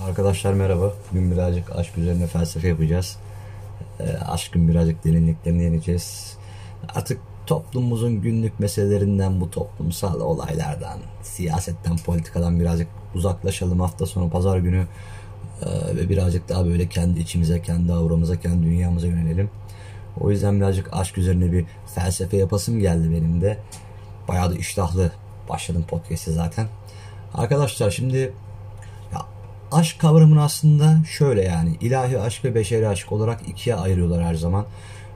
Arkadaşlar merhaba. Bugün birazcık aşk üzerine felsefe yapacağız. E, aşkın birazcık derinliklerini yeneceğiz. Artık toplumumuzun günlük meselelerinden, bu toplumsal olaylardan, siyasetten, politikadan birazcık uzaklaşalım. Hafta sonu pazar günü e, ve birazcık daha böyle kendi içimize, kendi avramıza, kendi dünyamıza yönelelim. O yüzden birazcık aşk üzerine bir felsefe yapasım geldi benim de. Bayağı da iştahlı başladım podcast'e zaten. Arkadaşlar şimdi aşk kavramını aslında şöyle yani ilahi aşk ve beşeri aşk olarak ikiye ayırıyorlar her zaman.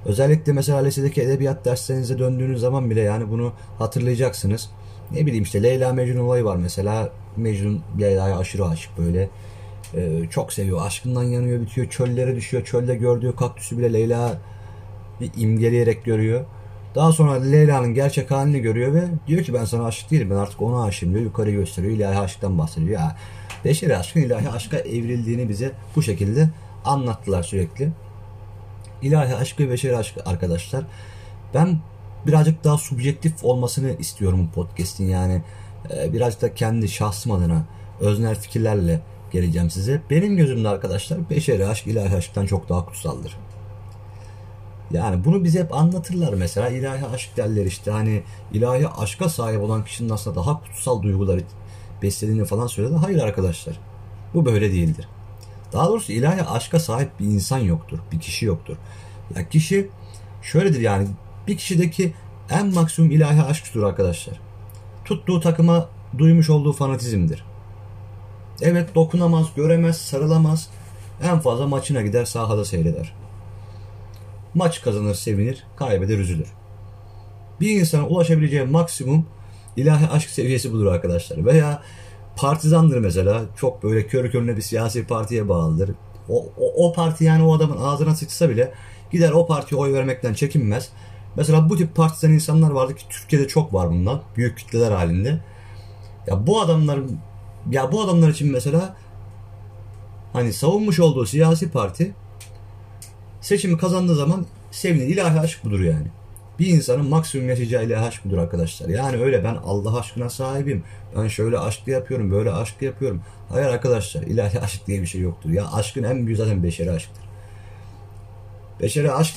Özellikle mesela lisedeki edebiyat derslerinize döndüğünüz zaman bile yani bunu hatırlayacaksınız. Ne bileyim işte Leyla Mecnun olayı var mesela. Mecnun Leyla'ya aşırı aşık böyle. Ee, çok seviyor. Aşkından yanıyor bitiyor. Çöllere düşüyor. Çölde gördüğü kaktüsü bile Leyla bir imgeleyerek görüyor. Daha sonra Leyla'nın gerçek halini görüyor ve diyor ki ben sana aşık değilim ben artık ona aşığım diyor. Yukarı gösteriyor. İlahi aşktan bahsediyor. Ya beşeri aşkın ilahi aşka evrildiğini bize bu şekilde anlattılar sürekli. İlahi aşk ve beşeri aşk arkadaşlar. Ben birazcık daha subjektif olmasını istiyorum bu podcast'in yani. E, birazcık da kendi şahsım adına öznel fikirlerle geleceğim size. Benim gözümde arkadaşlar beşeri aşk ilahi aşktan çok daha kutsaldır. Yani bunu bize hep anlatırlar mesela ilahi aşk derler işte hani ilahi aşka sahip olan kişinin aslında daha kutsal duyguları beslediğini falan söyledi. Hayır arkadaşlar. Bu böyle değildir. Daha doğrusu ilahi aşka sahip bir insan yoktur. Bir kişi yoktur. Ya kişi şöyledir yani bir kişideki en maksimum ilahi aşktır arkadaşlar. Tuttuğu takıma duymuş olduğu fanatizmdir. Evet dokunamaz, göremez, sarılamaz. En fazla maçına gider sahada seyreder. Maç kazanır sevinir, kaybeder üzülür. Bir insana ulaşabileceği maksimum ilahi aşk seviyesi budur arkadaşlar. Veya partizandır mesela. Çok böyle kör körüne bir siyasi partiye bağlıdır. O, o, o parti yani o adamın ağzına sıçsa bile gider o partiye oy vermekten çekinmez. Mesela bu tip partizan insanlar vardı ki Türkiye'de çok var bundan. Büyük kitleler halinde. Ya bu adamlar ya bu adamlar için mesela hani savunmuş olduğu siyasi parti seçimi kazandığı zaman sevinir. ilahi aşk budur yani bir insanın maksimum yaşayacağı aşk budur arkadaşlar. Yani öyle ben Allah aşkına sahibim. Ben şöyle aşklı yapıyorum, böyle aşklı yapıyorum. Hayır arkadaşlar ilahi aşk diye bir şey yoktur. Ya aşkın en büyük zaten beşeri aşktır. Beşeri aşk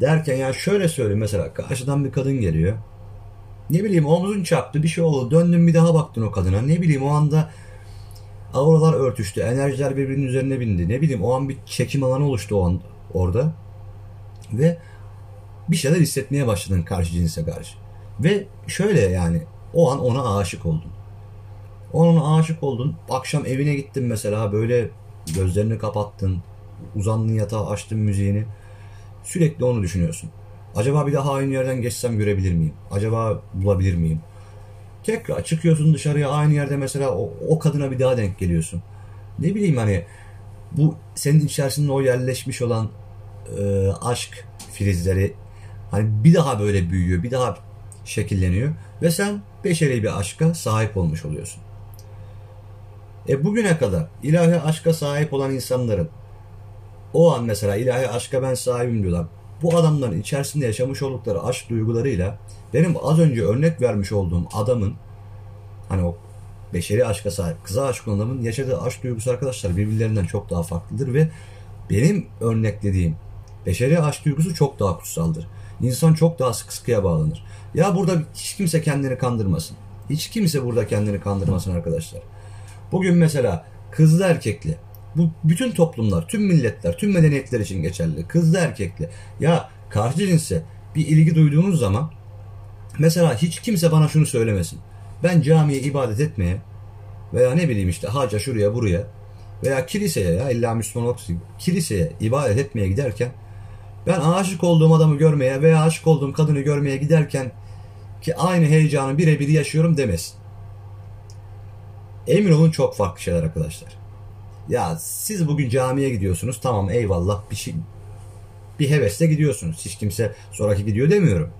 derken ya şöyle söyleyeyim mesela karşıdan bir kadın geliyor. Ne bileyim omzun çarptı bir şey oldu. Döndün bir daha baktın o kadına. Ne bileyim o anda auralar örtüştü. Enerjiler birbirinin üzerine bindi. Ne bileyim o an bir çekim alanı oluştu o an orada. Ve bir şeyler hissetmeye başladın karşı cinse karşı. Ve şöyle yani o an ona aşık oldun. Ona aşık oldun. Akşam evine gittin mesela böyle gözlerini kapattın. Uzandın yatağa açtın müziğini. Sürekli onu düşünüyorsun. Acaba bir daha aynı yerden geçsem görebilir miyim? Acaba bulabilir miyim? Tekrar çıkıyorsun dışarıya aynı yerde mesela o, o kadına bir daha denk geliyorsun. Ne bileyim hani bu senin içerisinde o yerleşmiş olan e, aşk filizleri Hani bir daha böyle büyüyor, bir daha şekilleniyor ve sen beşeri bir aşka sahip olmuş oluyorsun. E bugüne kadar ilahi aşka sahip olan insanların o an mesela ilahi aşka ben sahibim diyorlar. Bu adamların içerisinde yaşamış oldukları aşk duygularıyla benim az önce örnek vermiş olduğum adamın hani o beşeri aşka sahip kıza aşık olan adamın yaşadığı aşk duygusu arkadaşlar birbirlerinden çok daha farklıdır ve benim örneklediğim beşeri aşk duygusu çok daha kutsaldır. İnsan çok daha sık sıkıya bağlanır. Ya burada hiç kimse kendini kandırmasın. Hiç kimse burada kendini kandırmasın arkadaşlar. Bugün mesela kızlı erkekli bu bütün toplumlar, tüm milletler, tüm medeniyetler için geçerli. Kızlı erkekli. Ya karşı cinse bir ilgi duyduğunuz zaman mesela hiç kimse bana şunu söylemesin. Ben camiye ibadet etmeye veya ne bileyim işte haca şuraya buraya veya kiliseye ya illa Müslüman olsun kiliseye ibadet etmeye giderken ben aşık olduğum adamı görmeye veya aşık olduğum kadını görmeye giderken ki aynı heyecanı birebir yaşıyorum demesin. Emin olun çok farklı şeyler arkadaşlar. Ya siz bugün camiye gidiyorsunuz tamam eyvallah bir şey bir hevesle gidiyorsunuz. Hiç kimse sonraki gidiyor demiyorum.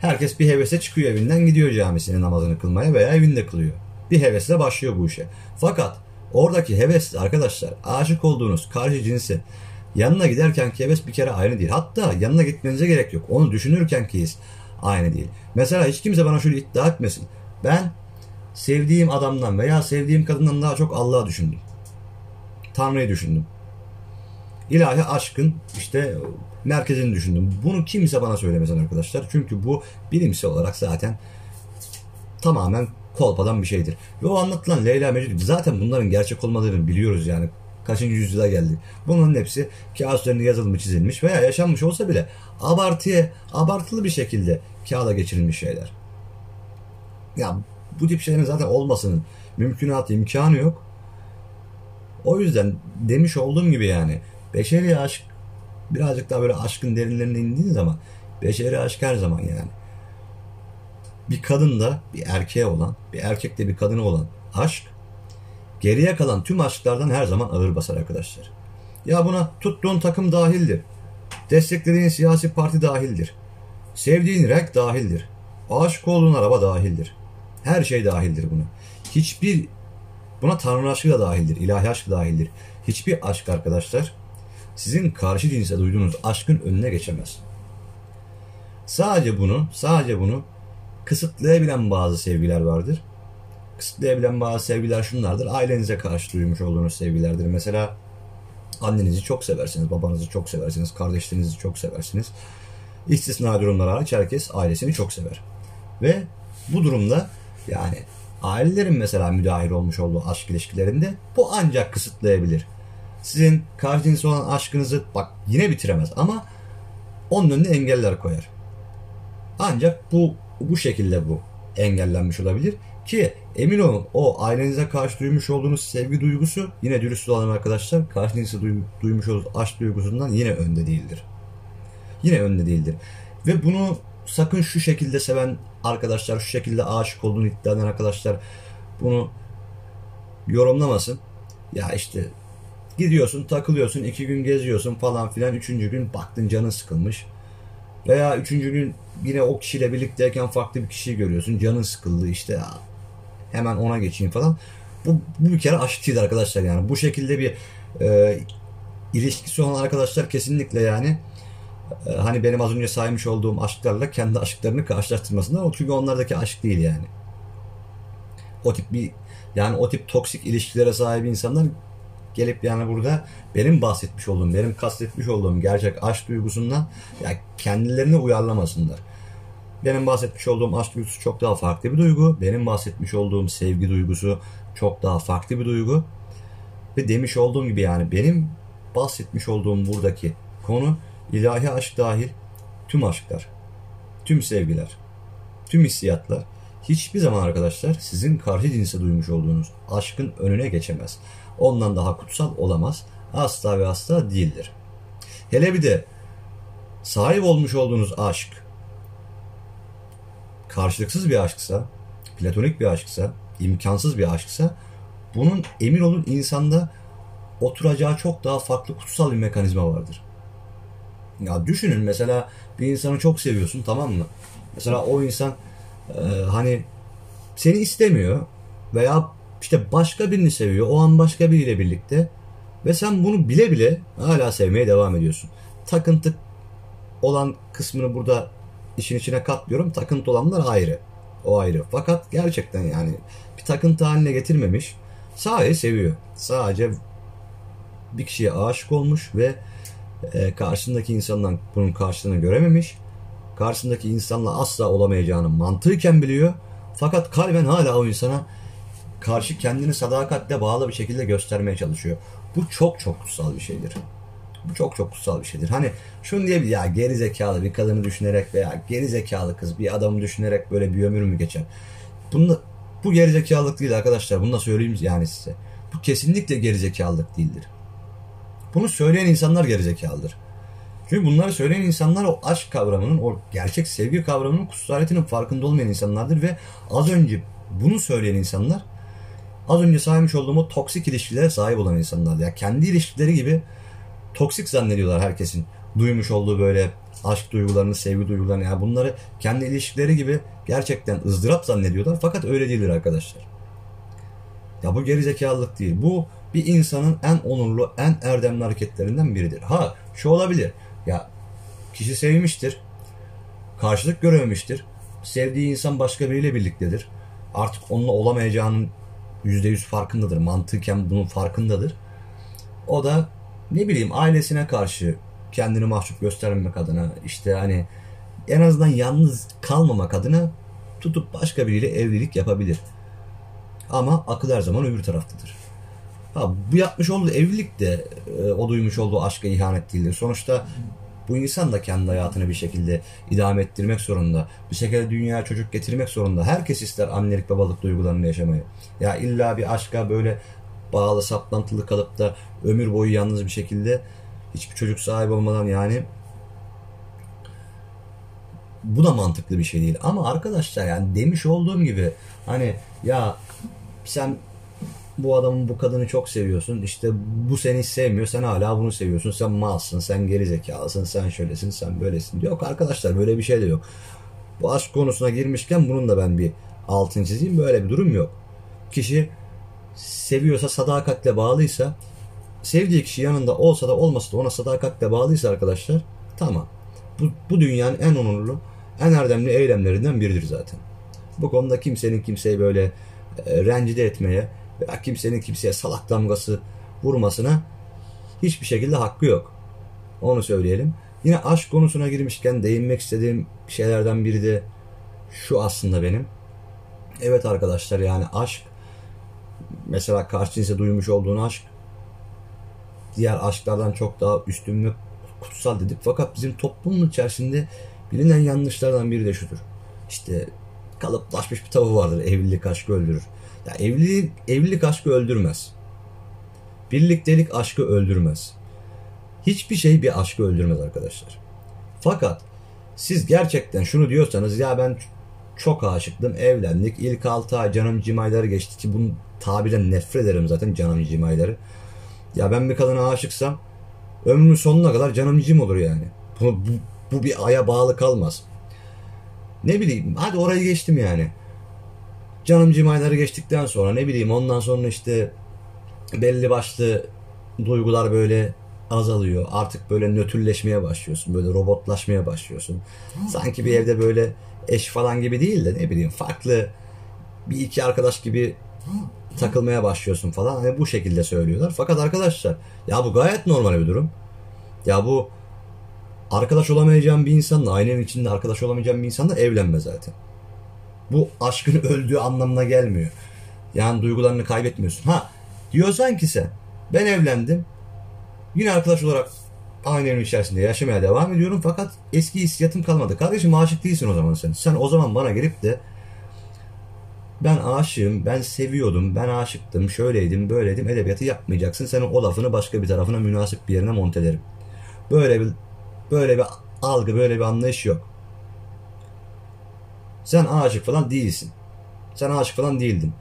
Herkes bir hevese çıkıyor evinden gidiyor camisine namazını kılmaya veya evinde kılıyor. Bir hevesle başlıyor bu işe. Fakat oradaki heves arkadaşlar aşık olduğunuz karşı cinsi Yanına giderken ki heves bir kere aynı değil. Hatta yanına gitmenize gerek yok. Onu düşünürken ki his aynı değil. Mesela hiç kimse bana şöyle iddia etmesin. Ben sevdiğim adamdan veya sevdiğim kadından daha çok Allah'ı düşündüm. Tanrı'yı düşündüm. İlahi aşkın işte merkezini düşündüm. Bunu kimse bana söylemesin arkadaşlar. Çünkü bu bilimsel olarak zaten tamamen kolpadan bir şeydir. Ve o anlatılan Leyla Mecnun zaten bunların gerçek olmadığını biliyoruz yani. Kaçıncı yüzyıla geldik. Bunların hepsi kağıt üzerinde yazılmış, çizilmiş veya yaşanmış olsa bile abartıya, abartılı bir şekilde kağıda geçirilmiş şeyler. Ya bu tip şeylerin zaten olmasının mümkünatı, imkanı yok. O yüzden demiş olduğum gibi yani beşeri aşk birazcık daha böyle aşkın derinlerine indiğin zaman beşeri aşk her zaman yani bir kadın da bir erkeğe olan, bir erkek de bir kadına olan aşk geriye kalan tüm aşklardan her zaman ağır basar arkadaşlar. Ya buna tuttuğun takım dahildir. Desteklediğin siyasi parti dahildir. Sevdiğin renk dahildir. Aşık olduğun araba dahildir. Her şey dahildir buna. Hiçbir buna tanrı aşkı da dahildir. ilahi aşk da dahildir. Hiçbir aşk arkadaşlar sizin karşı cinse duyduğunuz aşkın önüne geçemez. Sadece bunu, sadece bunu kısıtlayabilen bazı sevgiler vardır. Kısıtlayabilen bazı sevgiler şunlardır. Ailenize karşı duymuş olduğunuz sevgilerdir. Mesela annenizi çok seversiniz, babanızı çok seversiniz, kardeşlerinizi çok seversiniz. İstisna durumlar hariç herkes ailesini çok sever. Ve bu durumda yani ailelerin mesela müdahil olmuş olduğu aşk ilişkilerinde bu ancak kısıtlayabilir. Sizin karşınızda olan aşkınızı bak yine bitiremez ama onun önüne engeller koyar. Ancak bu bu şekilde bu engellenmiş olabilir. Ki emin olun o ailenize karşı duymuş olduğunuz sevgi duygusu yine dürüst olalım arkadaşlar duy, duymuş olduğunuz aşk duygusundan yine önde değildir. Yine önde değildir. Ve bunu sakın şu şekilde seven arkadaşlar, şu şekilde aşık olduğunu iddia eden arkadaşlar bunu yorumlamasın. Ya işte gidiyorsun, takılıyorsun, iki gün geziyorsun falan filan. Üçüncü gün baktın canın sıkılmış. Veya üçüncü gün yine o kişiyle birlikteyken farklı bir kişiyi görüyorsun. Canın sıkıldı işte hemen ona geçeyim falan. Bu, bu bir kere aşk arkadaşlar yani. Bu şekilde bir e, ilişkisi olan arkadaşlar kesinlikle yani e, hani benim az önce saymış olduğum aşklarla kendi aşklarını karşılaştırmasınlar. Çünkü onlardaki aşk değil yani. O tip bir yani o tip toksik ilişkilere sahip insanlar gelip yani burada benim bahsetmiş olduğum, benim kastetmiş olduğum gerçek aşk duygusundan ya kendilerini uyarlamasınlar. Benim bahsetmiş olduğum aşk duygusu çok daha farklı bir duygu. Benim bahsetmiş olduğum sevgi duygusu çok daha farklı bir duygu. Ve demiş olduğum gibi yani benim bahsetmiş olduğum buradaki konu ilahi aşk dahil tüm aşklar, tüm sevgiler, tüm hissiyatlar hiçbir zaman arkadaşlar sizin karşı cinse duymuş olduğunuz aşkın önüne geçemez ondan daha kutsal olamaz. Asla ve asla değildir. Hele bir de sahip olmuş olduğunuz aşk karşılıksız bir aşksa, platonik bir aşksa, imkansız bir aşksa bunun emin olun insanda oturacağı çok daha farklı kutsal bir mekanizma vardır. Ya düşünün mesela bir insanı çok seviyorsun tamam mı? Mesela o insan e, hani seni istemiyor veya işte başka birini seviyor. O an başka biriyle birlikte. Ve sen bunu bile bile hala sevmeye devam ediyorsun. Takıntı olan kısmını burada işin içine katlıyorum. Takıntı olanlar ayrı. O ayrı. Fakat gerçekten yani bir takıntı haline getirmemiş. Sadece seviyor. Sadece bir kişiye aşık olmuş ve e, karşısındaki insandan bunun karşılığını görememiş. Karşısındaki insanla asla olamayacağını mantıken biliyor. Fakat kalben hala o insana karşı kendini sadakatle bağlı bir şekilde göstermeye çalışıyor. Bu çok çok kutsal bir şeydir. Bu çok çok kutsal bir şeydir. Hani şunu diyebilir ya geri zekalı bir kadını düşünerek veya geri zekalı kız bir adamı düşünerek böyle bir ömür mü geçer? Bunu, bu geri zekalılık değil arkadaşlar. Bunu da söyleyeyim yani size. Bu kesinlikle geri zekalılık değildir. Bunu söyleyen insanlar geri zekalıdır. Çünkü bunları söyleyen insanlar o aşk kavramının, o gerçek sevgi kavramının kutsaliyetinin farkında olmayan insanlardır ve az önce bunu söyleyen insanlar az önce saymış olduğum o toksik ilişkilere sahip olan insanlar. Ya kendi ilişkileri gibi toksik zannediyorlar herkesin. Duymuş olduğu böyle aşk duygularını, sevgi duygularını. Yani bunları kendi ilişkileri gibi gerçekten ızdırap zannediyorlar. Fakat öyle değildir arkadaşlar. Ya bu gerizekalılık değil. Bu bir insanın en onurlu, en erdemli hareketlerinden biridir. Ha şu olabilir. Ya kişi sevmiştir. Karşılık görememiştir. Sevdiği insan başka biriyle birliktedir. Artık onunla olamayacağının %100 farkındadır. Mantıken bunun farkındadır. O da ne bileyim ailesine karşı kendini mahcup göstermemek adına işte hani en azından yalnız kalmamak adına tutup başka biriyle evlilik yapabilir. Ama akıl her zaman öbür taraftadır. Ha, bu yapmış olduğu evlilik de e, o duymuş olduğu aşka ihanet değildir. Sonuçta bu insan da kendi hayatını bir şekilde idame ettirmek zorunda. Bir şekilde dünyaya çocuk getirmek zorunda. Herkes ister annelik babalık duygularını yaşamayı. Ya illa bir aşka böyle bağlı saplantılı kalıp da ömür boyu yalnız bir şekilde hiçbir çocuk sahibi olmadan yani bu da mantıklı bir şey değil. Ama arkadaşlar yani demiş olduğum gibi hani ya sen bu adamın bu kadını çok seviyorsun. İşte bu seni sevmiyor. Sen hala bunu seviyorsun. Sen malsın. Sen geri. Sen şöylesin. Sen böylesin. Yok arkadaşlar böyle bir şey de yok. Bu aşk konusuna girmişken bunun da ben bir altını çizeyim. Böyle bir durum yok. Kişi seviyorsa sadakatle bağlıysa sevdiği kişi yanında olsa da olmasa da ona sadakatle bağlıysa arkadaşlar tamam. Bu, bu dünyanın en onurlu, en erdemli eylemlerinden biridir zaten. Bu konuda kimsenin kimseyi böyle e, rencide etmeye veya kimsenin kimseye salak damgası vurmasına hiçbir şekilde hakkı yok. Onu söyleyelim. Yine aşk konusuna girmişken değinmek istediğim şeylerden biri de şu aslında benim. Evet arkadaşlar yani aşk mesela karşı cinse duymuş olduğun aşk diğer aşklardan çok daha üstün ve kutsal dedik. Fakat bizim toplumun içerisinde bilinen yanlışlardan biri de şudur. İşte kalıplaşmış bir tavı vardır. Evlilik aşkı öldürür. Ya evlilik, evlilik aşkı öldürmez. Birliktelik aşkı öldürmez. Hiçbir şey bir aşkı öldürmez arkadaşlar. Fakat siz gerçekten şunu diyorsanız ya ben çok aşıktım evlendik ilk 6 ay canım cimayları geçti ki bunu tabirden nefret ederim zaten canım cimayları. Ya ben bir kadına aşıksam ömrümün sonuna kadar canım cim olur yani. Bu, bu, bu bir aya bağlı kalmaz. Ne bileyim hadi orayı geçtim yani. Canım cimayları geçtikten sonra ne bileyim ondan sonra işte belli başlı duygular böyle azalıyor. Artık böyle nötrleşmeye başlıyorsun. Böyle robotlaşmaya başlıyorsun. Sanki bir evde böyle eş falan gibi değil de ne bileyim farklı bir iki arkadaş gibi takılmaya başlıyorsun falan. Hani bu şekilde söylüyorlar. Fakat arkadaşlar ya bu gayet normal bir durum. Ya bu arkadaş olamayacağım bir insanla ailenin içinde arkadaş olamayacağım bir insanla evlenme zaten. Bu aşkın öldüğü anlamına gelmiyor. Yani duygularını kaybetmiyorsun. Ha diyorsan ki sen ben evlendim. Yine arkadaş olarak aynı evin içerisinde yaşamaya devam ediyorum fakat eski hissiyatım kalmadı. Kardeşim aşık değilsin o zaman sen. Sen o zaman bana gelip de ben aşığım, ben seviyordum, ben aşıktım, şöyleydim, böyleydim edebiyatı yapmayacaksın. Senin o lafını başka bir tarafına münasip bir yerine montelerim. Böyle bir böyle bir algı, böyle bir anlayış yok. Sen aşık falan değilsin. Sen aşık falan değildin.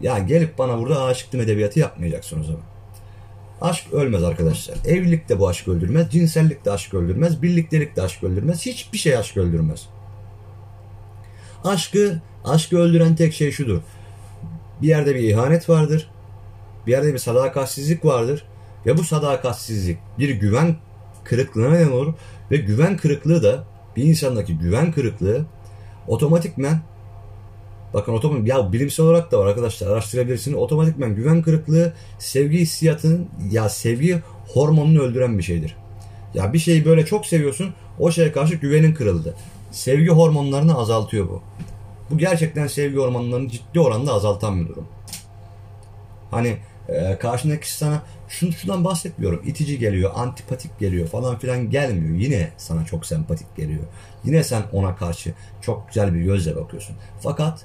Ya gelip bana burada aşıktım edebiyatı yapmayacaksın o zaman. Aşk ölmez arkadaşlar. Evlilik de bu aşk öldürmez. Cinsellik de aşk öldürmez. Birliktelik de aşk öldürmez. Hiçbir şey aşk öldürmez. Aşkı, aşkı öldüren tek şey şudur. Bir yerde bir ihanet vardır. Bir yerde bir sadakatsizlik vardır. Ve bu sadakatsizlik bir güven kırıklığına neden olur. Ve güven kırıklığı da bir insandaki güven kırıklığı otomatikmen bakın otomatik ya bilimsel olarak da var arkadaşlar araştırabilirsiniz. Otomatikmen güven kırıklığı sevgi hissiyatının ya sevgi hormonunu öldüren bir şeydir. Ya bir şeyi böyle çok seviyorsun o şeye karşı güvenin kırıldı. Sevgi hormonlarını azaltıyor bu. Bu gerçekten sevgi hormonlarını ciddi oranda azaltan bir durum. Hani e, karşındaki kişi sana şunu şundan bahsetmiyorum. İtici geliyor, antipatik geliyor falan filan gelmiyor. Yine sana çok sempatik geliyor. Yine sen ona karşı çok güzel bir gözle bakıyorsun. Fakat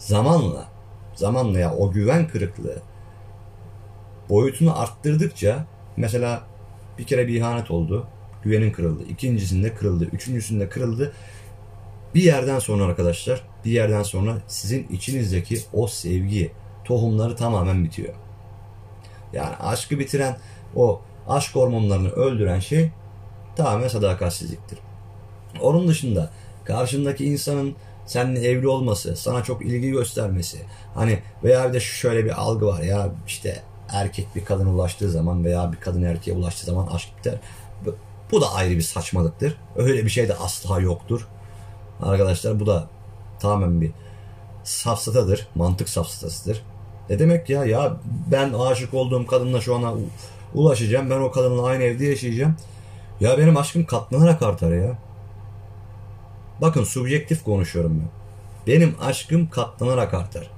zamanla zamanla ya o güven kırıklığı boyutunu arttırdıkça mesela bir kere bir ihanet oldu. Güvenin kırıldı. İkincisinde kırıldı. Üçüncüsünde kırıldı. Bir yerden sonra arkadaşlar bir yerden sonra sizin içinizdeki o sevgi tohumları tamamen bitiyor. Yani aşkı bitiren o aşk hormonlarını öldüren şey tamamen sadakatsizliktir. Onun dışında karşındaki insanın seninle evli olması, sana çok ilgi göstermesi, hani veya bir de şöyle bir algı var ya işte erkek bir kadına ulaştığı zaman veya bir kadın erkeğe ulaştığı zaman aşk biter. Bu da ayrı bir saçmalıktır. Öyle bir şey de asla yoktur. Arkadaşlar bu da tamamen bir safsatadır. Mantık safsatasıdır. Ne demek ya? Ya ben aşık olduğum kadınla şu ana ulaşacağım. Ben o kadınla aynı evde yaşayacağım. Ya benim aşkım katlanarak artar ya. Bakın subjektif konuşuyorum ben. Benim aşkım katlanarak artar.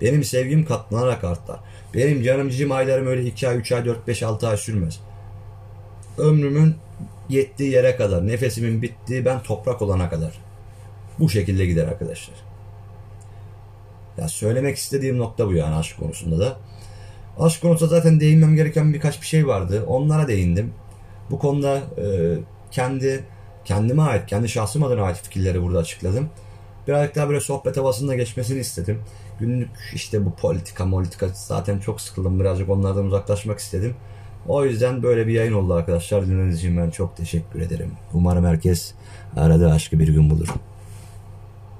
Benim sevgim katlanarak artar. Benim canım cicim aylarım öyle 2 ay, 3 ay, 4, 5, 6 ay sürmez. Ömrümün yettiği yere kadar, nefesimin bittiği ben toprak olana kadar. Bu şekilde gider arkadaşlar. Ya söylemek istediğim nokta bu yani aşk konusunda da. Aşk konusunda zaten değinmem gereken birkaç bir şey vardı. Onlara değindim. Bu konuda e, kendi kendime ait, kendi şahsım adına ait fikirleri burada açıkladım. Birazcık daha böyle sohbet havasında geçmesini istedim. Günlük işte bu politika, politika zaten çok sıkıldım. Birazcık onlardan uzaklaşmak istedim. O yüzden böyle bir yayın oldu arkadaşlar. Dinlediğiniz için ben çok teşekkür ederim. Umarım herkes arada aşkı bir gün bulur.